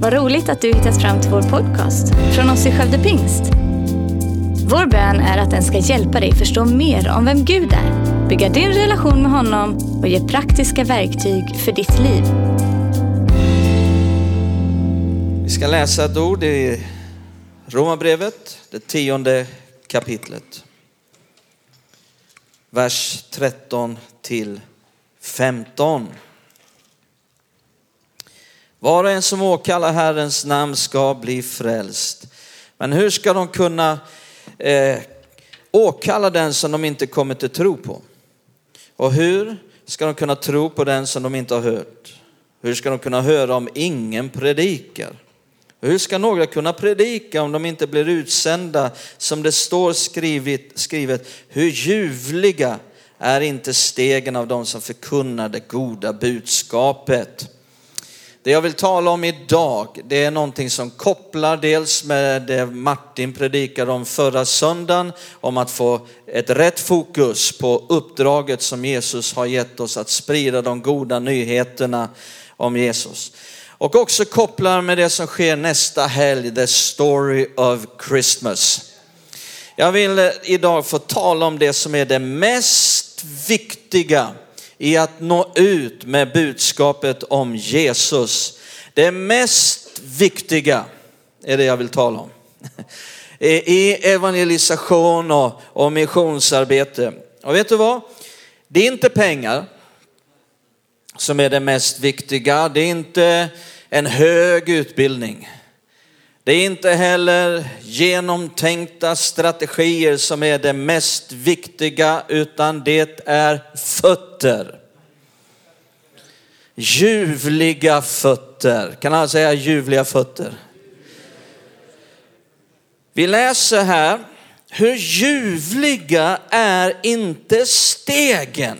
Vad roligt att du hittat fram till vår podcast från oss i Skövde Pingst. Vår bön är att den ska hjälpa dig förstå mer om vem Gud är, bygga din relation med honom och ge praktiska verktyg för ditt liv. Vi ska läsa ett ord i Romarbrevet, det tionde kapitlet. Vers 13 till 15. Var och en som åkallar Herrens namn ska bli frälst. Men hur ska de kunna eh, åkalla den som de inte kommer till tro på? Och hur ska de kunna tro på den som de inte har hört? Hur ska de kunna höra om ingen predikar? Hur ska några kunna predika om de inte blir utsända? Som det står skrivet, skrivet hur ljuvliga är inte stegen av de som förkunnar det goda budskapet. Det jag vill tala om idag, det är någonting som kopplar dels med det Martin predikade om förra söndagen, om att få ett rätt fokus på uppdraget som Jesus har gett oss att sprida de goda nyheterna om Jesus. Och också kopplar med det som sker nästa helg, the story of Christmas. Jag vill eh, idag få tala om det som är det mest viktiga i att nå ut med budskapet om Jesus. Det mest viktiga är det jag vill tala om. I evangelisation och, och missionsarbete. Och vet du vad? Det är inte pengar som är det mest viktiga. Det är inte en hög utbildning. Det är inte heller genomtänkta strategier som är det mest viktiga, utan det är fötter. Ljuvliga fötter. Kan alla säga ljuvliga fötter? Vi läser här, hur ljuvliga är inte stegen?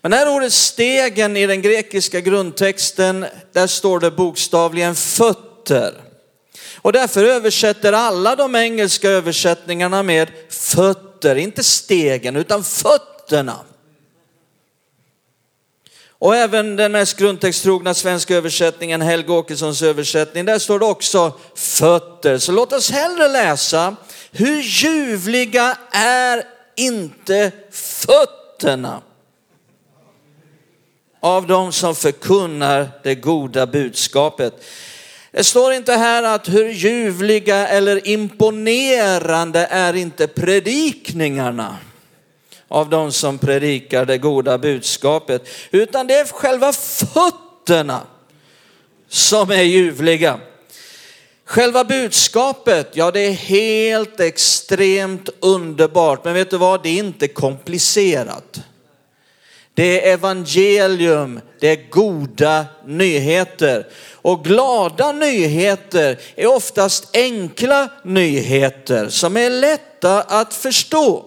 Men det här ordet stegen i den grekiska grundtexten, där står det bokstavligen fötter. Och därför översätter alla de engelska översättningarna med fötter, inte stegen utan fötterna. Och även den mest grundtexttrogna svenska översättningen, Helge Åkessons översättning, där står det också fötter. Så låt oss hellre läsa, hur ljuvliga är inte fötterna av de som förkunnar det goda budskapet. Det står inte här att hur ljuvliga eller imponerande är inte predikningarna av de som predikar det goda budskapet, utan det är själva fötterna som är ljuvliga. Själva budskapet, ja det är helt extremt underbart, men vet du vad, det är inte komplicerat. Det är evangelium, det är goda nyheter. Och glada nyheter är oftast enkla nyheter som är lätta att förstå.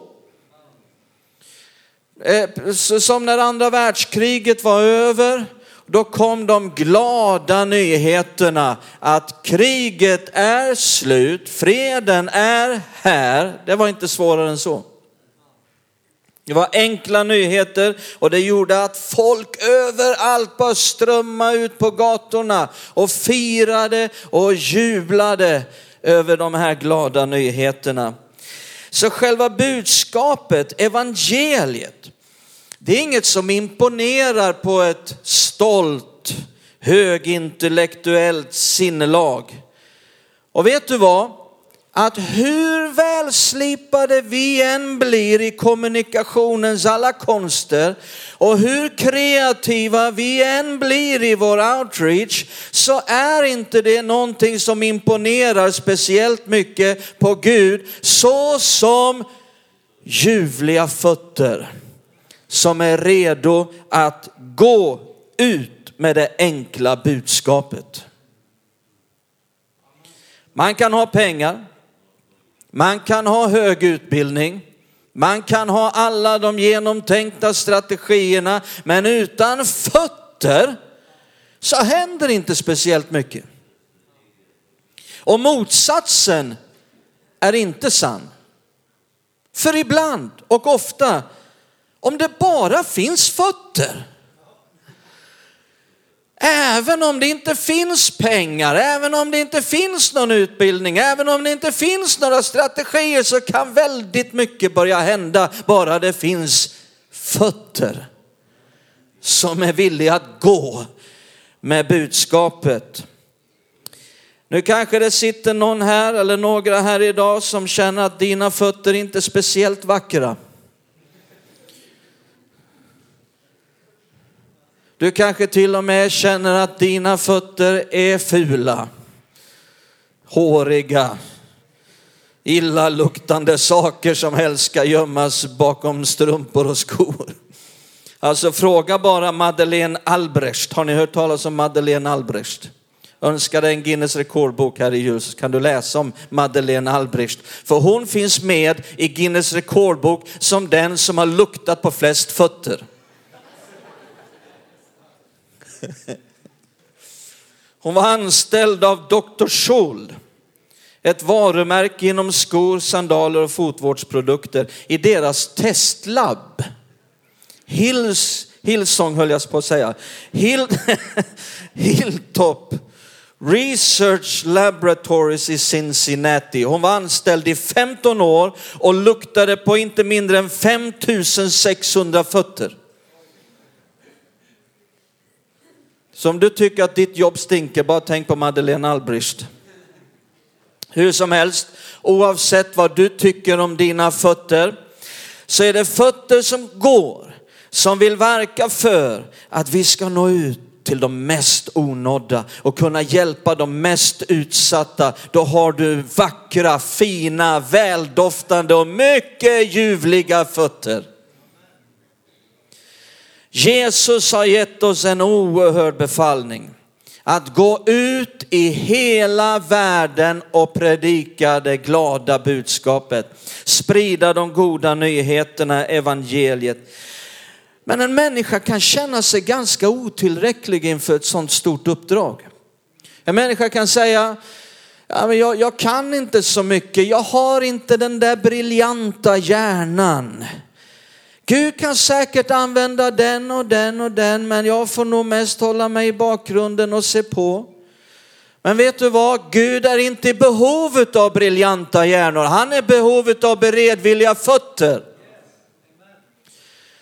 Eh, som när andra världskriget var över, då kom de glada nyheterna att kriget är slut, freden är här. Det var inte svårare än så. Det var enkla nyheter och det gjorde att folk överallt bara strömmade ut på gatorna och firade och jublade över de här glada nyheterna. Så själva budskapet, evangeliet, det är inget som imponerar på ett stolt, högintellektuellt sinnelag. Och vet du vad? Att hur välslipade vi än blir i kommunikationens alla konster och hur kreativa vi än blir i vår outreach så är inte det någonting som imponerar speciellt mycket på Gud så som ljuvliga fötter som är redo att gå ut med det enkla budskapet. Man kan ha pengar, man kan ha hög utbildning, man kan ha alla de genomtänkta strategierna, men utan fötter så händer inte speciellt mycket. Och motsatsen är inte sann. För ibland och ofta, om det bara finns fötter, Även om det inte finns pengar, även om det inte finns någon utbildning, även om det inte finns några strategier så kan väldigt mycket börja hända bara det finns fötter som är villiga att gå med budskapet. Nu kanske det sitter någon här eller några här idag som känner att dina fötter inte är speciellt vackra. Du kanske till och med känner att dina fötter är fula, håriga, illaluktande saker som helst ska gömmas bakom strumpor och skor. Alltså fråga bara Madeleine Albrecht. Har ni hört talas om Madeleine Albrecht? Önskar dig en Guinness rekordbok här i jul så kan du läsa om Madeleine Albrecht. För hon finns med i Guinness rekordbok som den som har luktat på flest fötter. Hon var anställd av Dr. Scholl, ett varumärke inom skor, sandaler och fotvårdsprodukter i deras testlabb. Hills, Hillsong höll jag på att säga. Hill, Hilltop Research Laboratories i Cincinnati. Hon var anställd i 15 år och luktade på inte mindre än 5600 fötter. Så om du tycker att ditt jobb stinker, bara tänk på Madeleine Albrist. Hur som helst, oavsett vad du tycker om dina fötter, så är det fötter som går, som vill verka för att vi ska nå ut till de mest onådda och kunna hjälpa de mest utsatta. Då har du vackra, fina, väldoftande och mycket ljuvliga fötter. Jesus har gett oss en oerhörd befallning. Att gå ut i hela världen och predika det glada budskapet. Sprida de goda nyheterna, evangeliet. Men en människa kan känna sig ganska otillräcklig inför ett sådant stort uppdrag. En människa kan säga, ja, men jag, jag kan inte så mycket, jag har inte den där briljanta hjärnan. Gud kan säkert använda den och den och den, men jag får nog mest hålla mig i bakgrunden och se på. Men vet du vad? Gud är inte i behov av briljanta hjärnor. Han är i behov av beredvilliga fötter.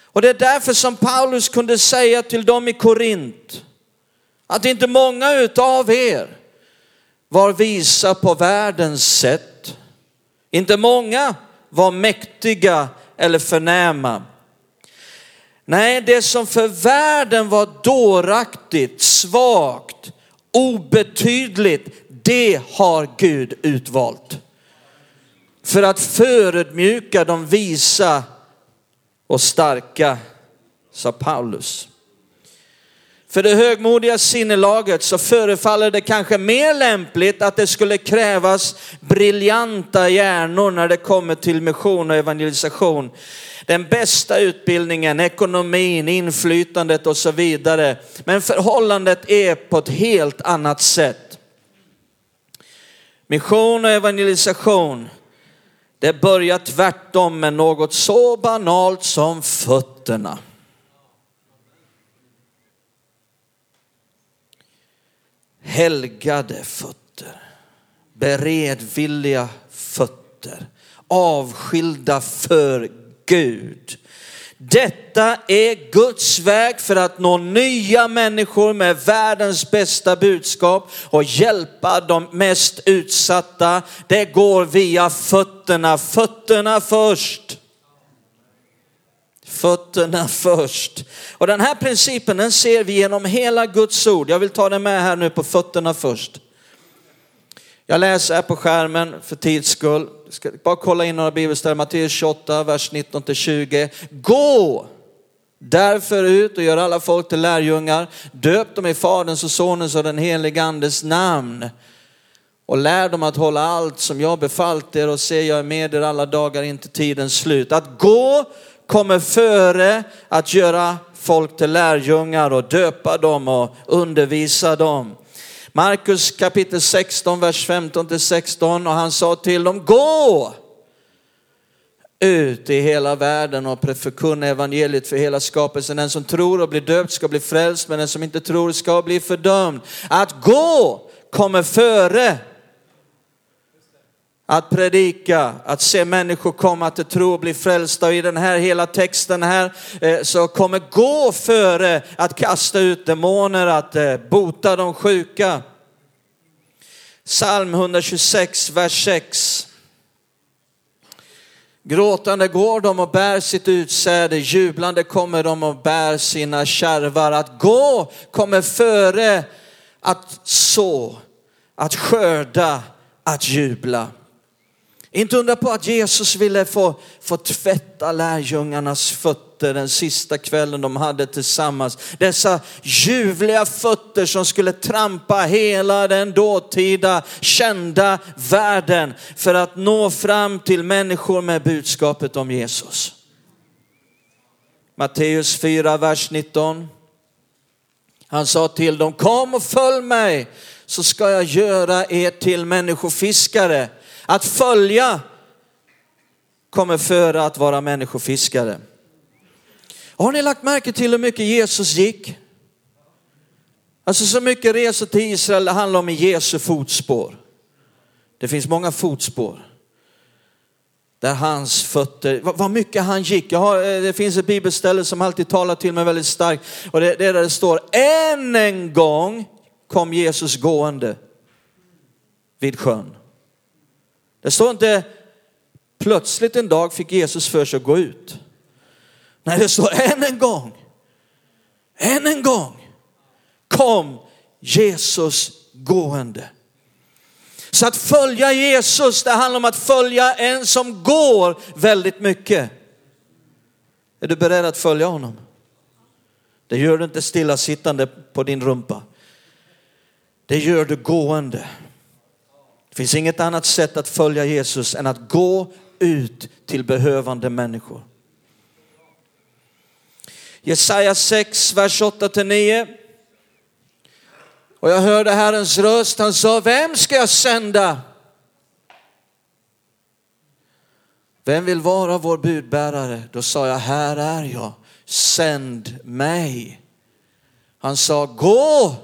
Och det är därför som Paulus kunde säga till dem i Korint att inte många utav er var visa på världens sätt. Inte många var mäktiga eller förnäma. Nej, det som för världen var dåraktigt, svagt, obetydligt, det har Gud utvalt. För att förödmjuka de visa och starka, sa Paulus. För det högmodiga sinnelaget så förefaller det kanske mer lämpligt att det skulle krävas briljanta hjärnor när det kommer till mission och evangelisation. Den bästa utbildningen, ekonomin, inflytandet och så vidare. Men förhållandet är på ett helt annat sätt. Mission och evangelisation det börjar tvärtom med något så banalt som fötterna. Helgade fötter, beredvilliga fötter, avskilda för Gud. Detta är Guds väg för att nå nya människor med världens bästa budskap och hjälpa de mest utsatta. Det går via fötterna, fötterna först. Fötterna först. Och den här principen den ser vi genom hela Guds ord. Jag vill ta den med här nu på fötterna först. Jag läser här på skärmen för tids skull. Ska bara kolla in några bibelställen. Matteus 28, vers 19 till 20. Gå därför ut och gör alla folk till lärjungar. Döp dem i Faderns och Sonens och den helige Andes namn. Och lär dem att hålla allt som jag befallt er och se jag är med er alla dagar in till tidens slut. Att gå kommer före att göra folk till lärjungar och döpa dem och undervisa dem. Markus kapitel 16, vers 15 till 16 och han sa till dem, gå! ut i hela världen och förkunna evangeliet för hela skapelsen. Den som tror och blir döpt ska bli frälst, men den som inte tror ska bli fördömd. Att gå kommer före att predika, att se människor komma till tro och bli frälsta. Och i den här hela texten här eh, så kommer gå före att kasta ut demoner, att eh, bota de sjuka. Psalm 126, vers 6. Gråtande går de och bär sitt utsäde, jublande kommer de och bär sina kärvar. Att gå kommer före att så, att skörda, att jubla. Inte undra på att Jesus ville få, få tvätta lärjungarnas fötter den sista kvällen de hade tillsammans. Dessa ljuvliga fötter som skulle trampa hela den dåtida kända världen för att nå fram till människor med budskapet om Jesus. Matteus 4, vers 19. Han sa till dem, kom och följ mig så ska jag göra er till människofiskare. Att följa kommer före att vara människofiskare. Har ni lagt märke till hur mycket Jesus gick? Alltså så mycket resor till Israel det handlar om i Jesu fotspår. Det finns många fotspår. Där hans fötter, vad mycket han gick. Har, eh, det finns ett bibelställe som alltid talar till mig väldigt starkt. Och det, det är där det står, än en gång kom Jesus gående vid sjön. Det står inte plötsligt en dag fick Jesus för sig att gå ut. Nej, det står än en gång, än en gång kom Jesus gående. Så att följa Jesus, det handlar om att följa en som går väldigt mycket. Är du beredd att följa honom? Det gör du inte stillasittande på din rumpa. Det gör du gående. Det finns inget annat sätt att följa Jesus än att gå ut till behövande människor. Jesaja 6, vers 8-9. Och jag hörde Herrens röst, han sa, vem ska jag sända? Vem vill vara vår budbärare? Då sa jag, här är jag, sänd mig. Han sa, gå,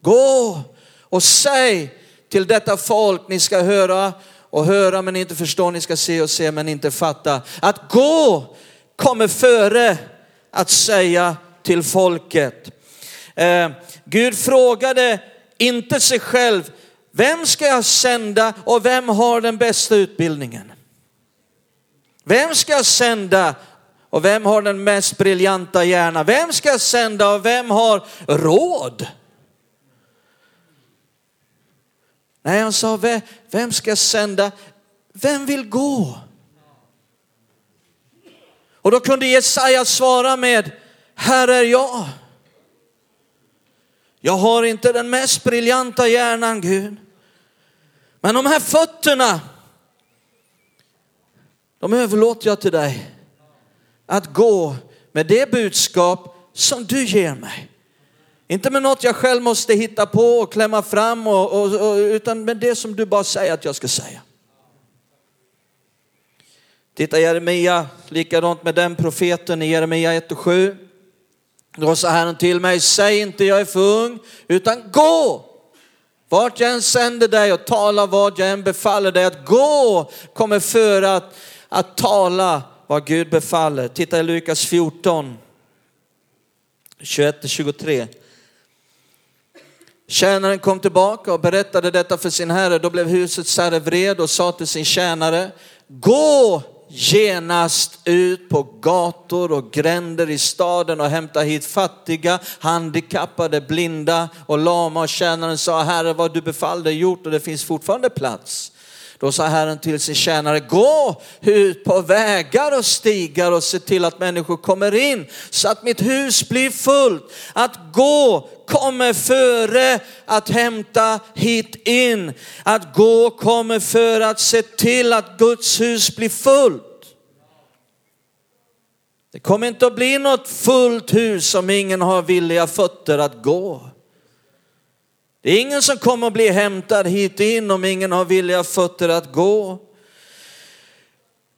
gå och säg till detta folk, ni ska höra och höra men inte förstå, ni ska se och se men inte fatta. Att gå kommer före att säga till folket. Eh, Gud frågade inte sig själv, vem ska jag sända och vem har den bästa utbildningen? Vem ska jag sända och vem har den mest briljanta hjärnan? Vem ska jag sända och vem har råd? Nej, han sa, vem ska sända? Vem vill gå? Och då kunde Jesaja svara med, här är jag. Jag har inte den mest briljanta hjärnan Gud. Men de här fötterna, de överlåter jag till dig. Att gå med det budskap som du ger mig. Inte med något jag själv måste hitta på och klämma fram, och, och, och, utan med det som du bara säger att jag ska säga. Titta Jeremia, likadant med den profeten i Jeremia 1 och 7. Då sa Herren till mig, säg inte jag är för ung, utan gå. Vart jag än sänder dig och tala vad jag än befaller dig att gå kommer för att, att tala vad Gud befaller. Titta i Lukas 14, 21-23. Tjänaren kom tillbaka och berättade detta för sin herre. Då blev husets herre vred och sa till sin tjänare, gå genast ut på gator och gränder i staden och hämta hit fattiga, handikappade, blinda och lama. Och tjänaren sa, Herre vad du befallde är gjort och det finns fortfarande plats. Då sa Herren till sin tjänare, gå ut på vägar och stigar och se till att människor kommer in så att mitt hus blir fullt. Att gå kommer före att hämta hit in. Att gå kommer före att se till att Guds hus blir fullt. Det kommer inte att bli något fullt hus om ingen har villiga fötter att gå. Det är ingen som kommer att bli hämtad hit in om ingen har villiga fötter att gå.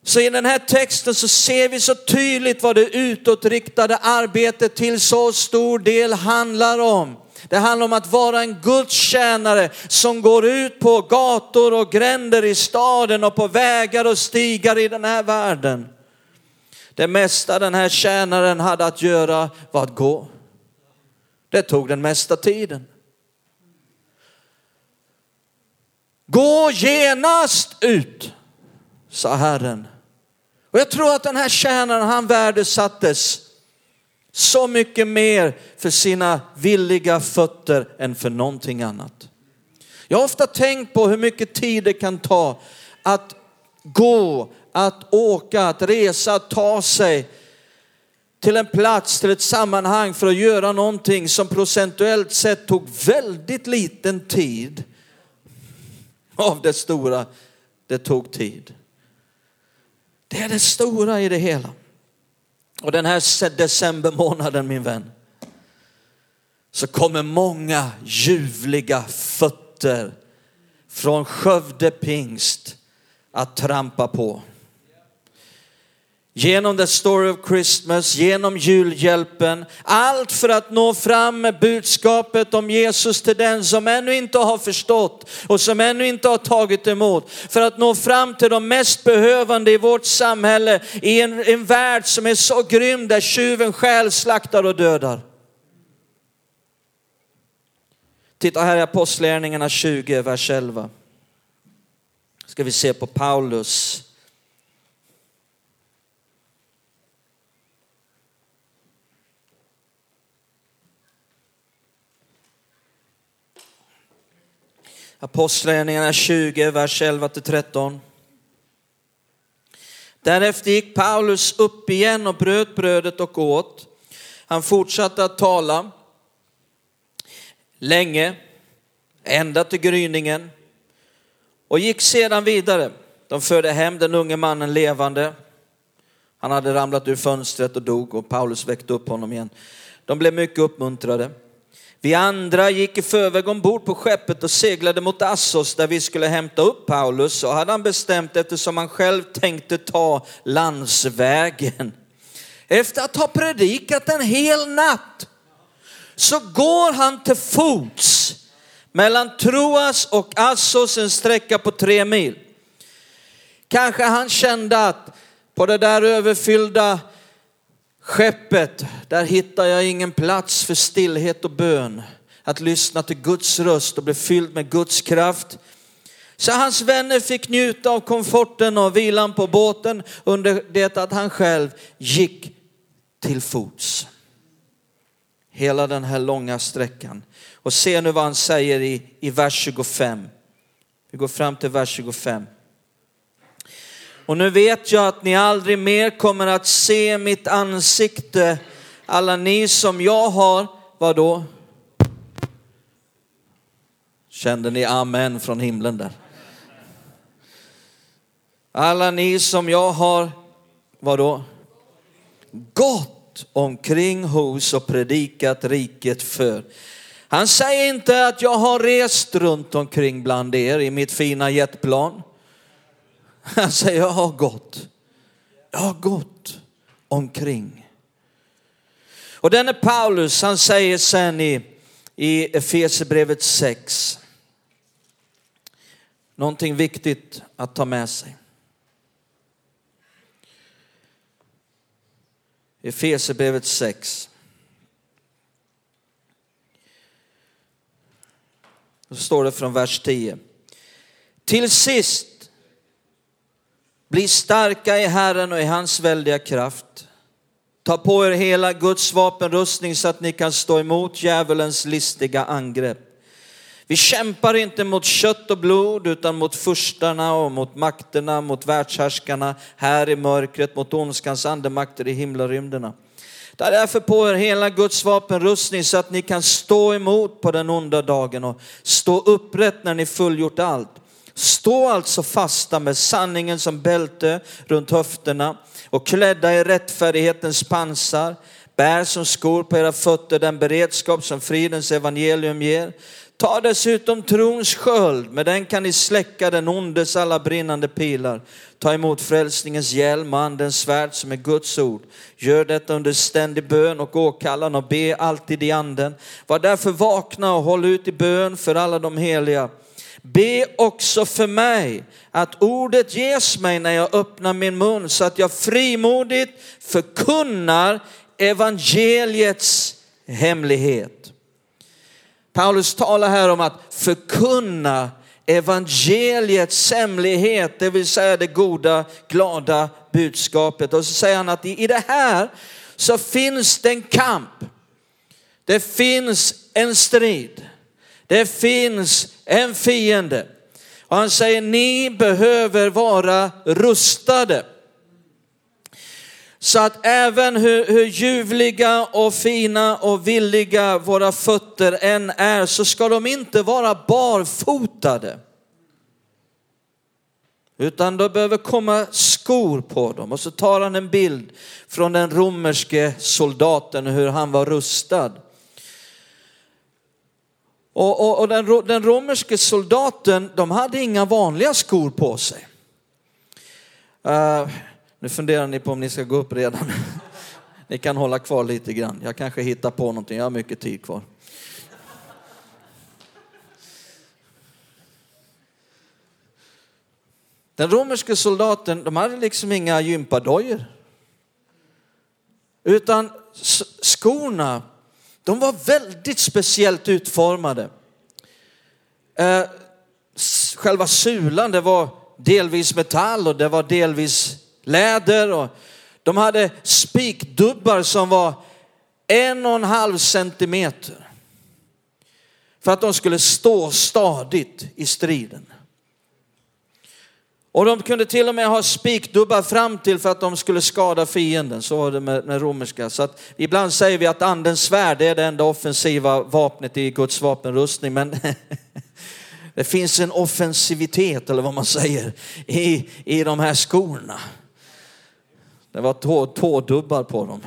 Så i den här texten så ser vi så tydligt vad det utåtriktade arbetet till så stor del handlar om. Det handlar om att vara en Guds tjänare som går ut på gator och gränder i staden och på vägar och stigar i den här världen. Det mesta den här tjänaren hade att göra var att gå. Det tog den mesta tiden. Gå genast ut, sa Herren. Och jag tror att den här tjänaren, han värdesattes så mycket mer för sina villiga fötter än för någonting annat. Jag har ofta tänkt på hur mycket tid det kan ta att gå, att åka, att resa, att ta sig till en plats, till ett sammanhang för att göra någonting som procentuellt sett tog väldigt liten tid av det stora det tog tid. Det är det stora i det hela. Och den här decembermånaden min vän, så kommer många ljuvliga fötter från Skövde pingst att trampa på. Genom The Story of Christmas, genom julhjälpen, allt för att nå fram med budskapet om Jesus till den som ännu inte har förstått och som ännu inte har tagit emot. För att nå fram till de mest behövande i vårt samhälle i en, en värld som är så grym där tjuven stjäl, slaktar och dödar. Titta här i Apostlagärningarna 20, vers 11. Ska vi se på Paulus Apostlagärningarna 20, vers 11-13. Därefter gick Paulus upp igen och bröt brödet och åt. Han fortsatte att tala länge, ända till gryningen och gick sedan vidare. De förde hem den unge mannen levande. Han hade ramlat ur fönstret och dog och Paulus väckte upp honom igen. De blev mycket uppmuntrade. Vi andra gick i förväg ombord på skeppet och seglade mot Assos där vi skulle hämta upp Paulus och hade han bestämt eftersom han själv tänkte ta landsvägen. Efter att ha predikat en hel natt så går han till fots mellan Troas och Assos en sträcka på tre mil. Kanske han kände att på det där överfyllda Skeppet, där hittar jag ingen plats för stillhet och bön. Att lyssna till Guds röst och bli fylld med Guds kraft. Så hans vänner fick njuta av komforten och vilan på båten under det att han själv gick till fots. Hela den här långa sträckan. Och se nu vad han säger i, i vers 25. Vi går fram till vers 25. Och nu vet jag att ni aldrig mer kommer att se mitt ansikte, alla ni som jag har, vad då? Kände ni amen från himlen där? Alla ni som jag har, vad då? Gått omkring hos och predikat riket för. Han säger inte att jag har rest runt omkring bland er i mitt fina jetplan. Han säger, jag har gått. Jag har gått omkring. Och denne Paulus, han säger sen i, i Efesierbrevet 6, någonting viktigt att ta med sig. Efesierbrevet 6. Då står det från vers 10. Till sist bli starka i Herren och i hans väldiga kraft. Ta på er hela Guds vapenrustning så att ni kan stå emot djävulens listiga angrepp. Vi kämpar inte mot kött och blod utan mot furstarna och mot makterna, mot världshärskarna här i mörkret, mot ondskans andemakter i himlarymderna. Ta därför på er hela Guds vapenrustning så att ni kan stå emot på den onda dagen och stå upprätt när ni fullgjort allt. Stå alltså fasta med sanningen som bälte runt höfterna och klädda i rättfärdighetens pansar. Bär som skor på era fötter den beredskap som fridens evangelium ger. Ta dessutom trons sköld, med den kan ni släcka den ondes alla brinnande pilar. Ta emot frälsningens hjälm och andens svärd som är Guds ord. Gör detta under ständig bön och åkallan och be alltid i anden. Var därför vakna och håll ut i bön för alla de heliga. Be också för mig att ordet ges mig när jag öppnar min mun så att jag frimodigt förkunnar evangeliets hemlighet. Paulus talar här om att förkunna evangeliets hemlighet, det vill säga det goda, glada budskapet. Och så säger han att i det här så finns det en kamp. Det finns en strid. Det finns en fiende. Och han säger ni behöver vara rustade. Så att även hur, hur ljuvliga och fina och villiga våra fötter än är så ska de inte vara barfotade. Utan det behöver komma skor på dem. Och så tar han en bild från den romerske soldaten hur han var rustad. Och, och, och den, den romerske soldaten, de hade inga vanliga skor på sig. Uh, nu funderar ni på om ni ska gå upp redan. Ni kan hålla kvar lite grann. Jag kanske hittar på någonting, jag har mycket tid kvar. Den romerske soldaten, de hade liksom inga gympadojor. Utan skorna, de var väldigt speciellt utformade. Eh, själva sulan, det var delvis metall och det var delvis läder och de hade spikdubbar som var en och en halv centimeter. För att de skulle stå stadigt i striden. Och de kunde till och med ha spikdubbar fram till för att de skulle skada fienden. Så var det med, med romerska. Så att ibland säger vi att andens svärd är det enda offensiva vapnet i Guds vapenrustning. Men det finns en offensivitet, eller vad man säger, i, i de här skorna. Det var tå, tådubbar på dem.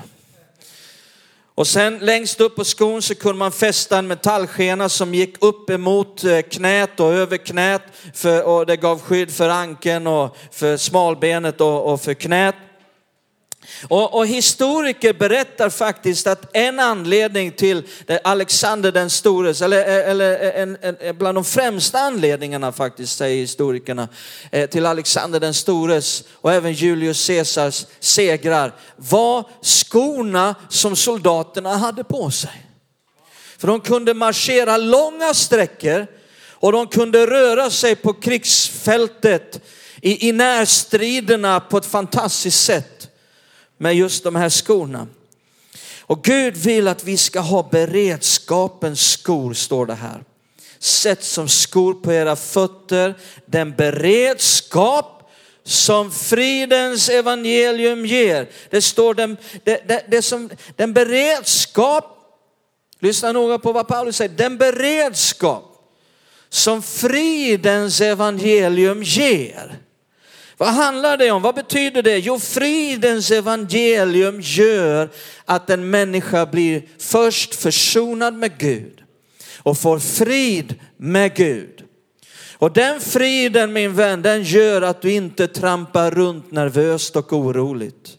Och sen längst upp på skon så kunde man fästa en metallskena som gick upp emot eh, knät och över knät. För, och det gav skydd för ankeln och för smalbenet och, och för knät. Och, och, historiker berättar faktiskt att en anledning till Alexander den stores, eller, eller en, en, bland de främsta anledningarna faktiskt, säger historikerna, eh, till Alexander den stores och även Julius Caesars segrar var skorna som soldaterna hade på sig. För de kunde marschera långa sträckor och de kunde röra sig på krigsfältet i, i närstriderna på ett fantastiskt sätt med just de här skorna. Och Gud vill att vi ska ha beredskapens skor, står det här. Sätt som skor på era fötter, den beredskap som fridens evangelium ger. Det står den, det, det, det som, den beredskap, lyssna noga på vad Paulus säger, den beredskap som fridens evangelium ger. Vad handlar det om? Vad betyder det? Jo, fridens evangelium gör att en människa blir först försonad med Gud och får frid med Gud. Och den friden min vän, den gör att du inte trampar runt nervöst och oroligt.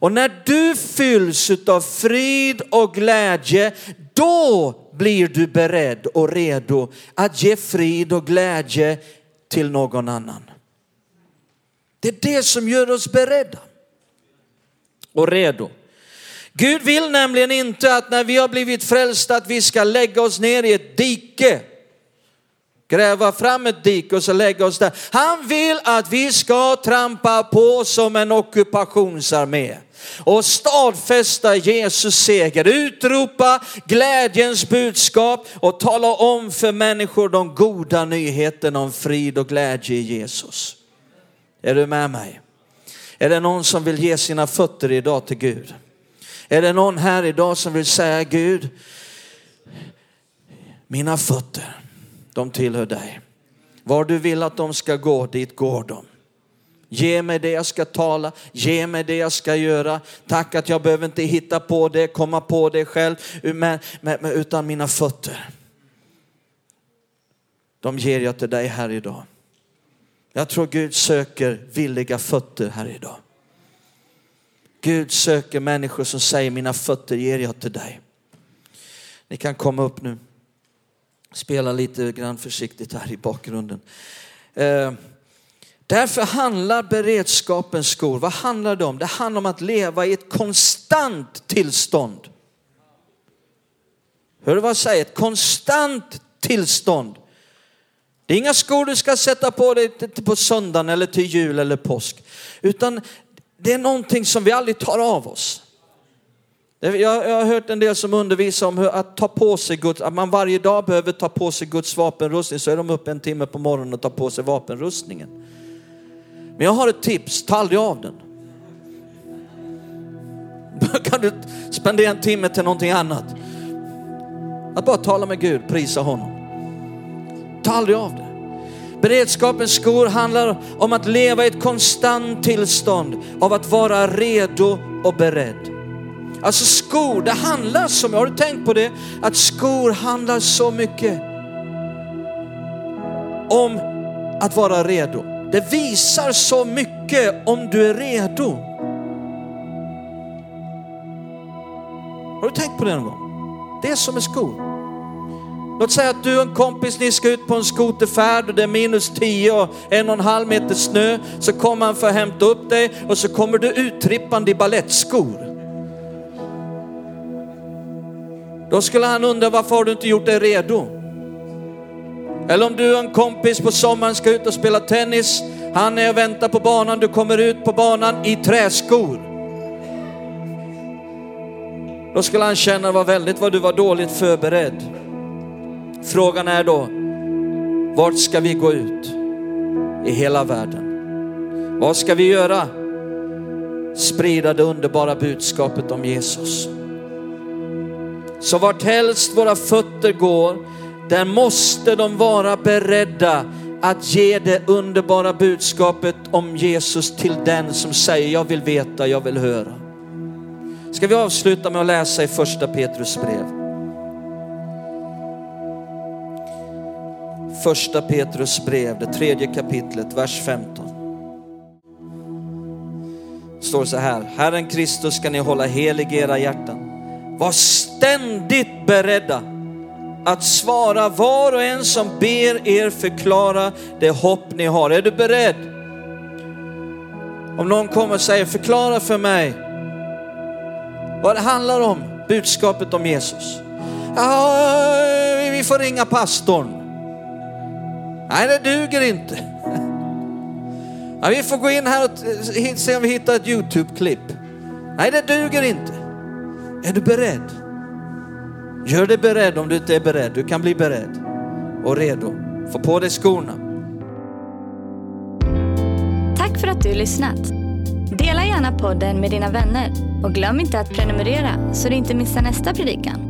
Och när du fylls av frid och glädje, då blir du beredd och redo att ge frid och glädje till någon annan. Det är det som gör oss beredda och redo. Gud vill nämligen inte att när vi har blivit frälsta att vi ska lägga oss ner i ett dike. Gräva fram ett dike och så lägga oss där. Han vill att vi ska trampa på som en ockupationsarmé och stadfästa Jesus seger. Utropa glädjens budskap och tala om för människor de goda nyheterna om frid och glädje i Jesus. Är du med mig? Är det någon som vill ge sina fötter idag till Gud? Är det någon här idag som vill säga Gud, mina fötter, de tillhör dig. Var du vill att de ska gå, dit går de. Ge mig det jag ska tala, ge mig det jag ska göra. Tack att jag behöver inte hitta på det, komma på det själv, utan mina fötter. de ger jag till dig här idag. Jag tror Gud söker villiga fötter här idag. Gud söker människor som säger mina fötter ger jag till dig. Ni kan komma upp nu. Spela lite grann försiktigt här i bakgrunden. Eh, därför handlar beredskapens skor, vad handlar det om? Det handlar om att leva i ett konstant tillstånd. Hör du vad jag säger? Ett konstant tillstånd. Det är inga skor du ska sätta på dig på söndagen eller till jul eller påsk. Utan det är någonting som vi aldrig tar av oss. Jag, har hört en del som undervisar om hur att ta på sig Guds, att man varje dag behöver ta på sig Guds vapenrustning. Så är de uppe en timme på morgonen och tar på sig vapenrustningen. Men jag har ett tips, ta aldrig av den. Kan du spendera en timme till någonting annat? Att bara tala med Gud, prisa honom. Ta aldrig av det. Beredskapens skor handlar om att leva i ett konstant tillstånd av att vara redo och beredd. Alltså skor, det handlar som, har du tänkt på det? Att skor handlar så mycket om att vara redo. Det visar så mycket om du är redo. Har du tänkt på det någon gång? Det är som med skor. Låt säga att du och en kompis, ni ska ut på en skoterfärd och det är minus 10 och en och en halv meter snö. Så kommer han för att hämta upp dig och så kommer du uttrippande i balettskor. Då skulle han undra varför har du inte gjort dig redo? Eller om du och en kompis på sommaren ska ut och spela tennis. Han är och väntar på banan, du kommer ut på banan i träskor. Då skulle han känna var väldigt vad du var dåligt förberedd. Frågan är då, vart ska vi gå ut i hela världen? Vad ska vi göra? Sprida det underbara budskapet om Jesus. Så vart helst våra fötter går, där måste de vara beredda att ge det underbara budskapet om Jesus till den som säger jag vill veta, jag vill höra. Ska vi avsluta med att läsa i första Petrus brev. Första Petrus brev, det tredje kapitlet, vers 15. Det står så här, Herren Kristus ska ni hålla helig i era hjärtan var ständigt beredda att svara var och en som ber er förklara det hopp ni har. Är du beredd? Om någon kommer och säger förklara för mig vad det handlar om, budskapet om Jesus. Ah, vi får ringa pastorn. Nej, det duger inte. Ja, vi får gå in här och se om vi hittar ett YouTube-klipp. Nej, det duger inte. Är du beredd? Gör dig beredd om du inte är beredd. Du kan bli beredd och redo. Få på dig skorna. Tack för att du lyssnat. Dela gärna podden med dina vänner och glöm inte att prenumerera så du inte missar nästa predikan.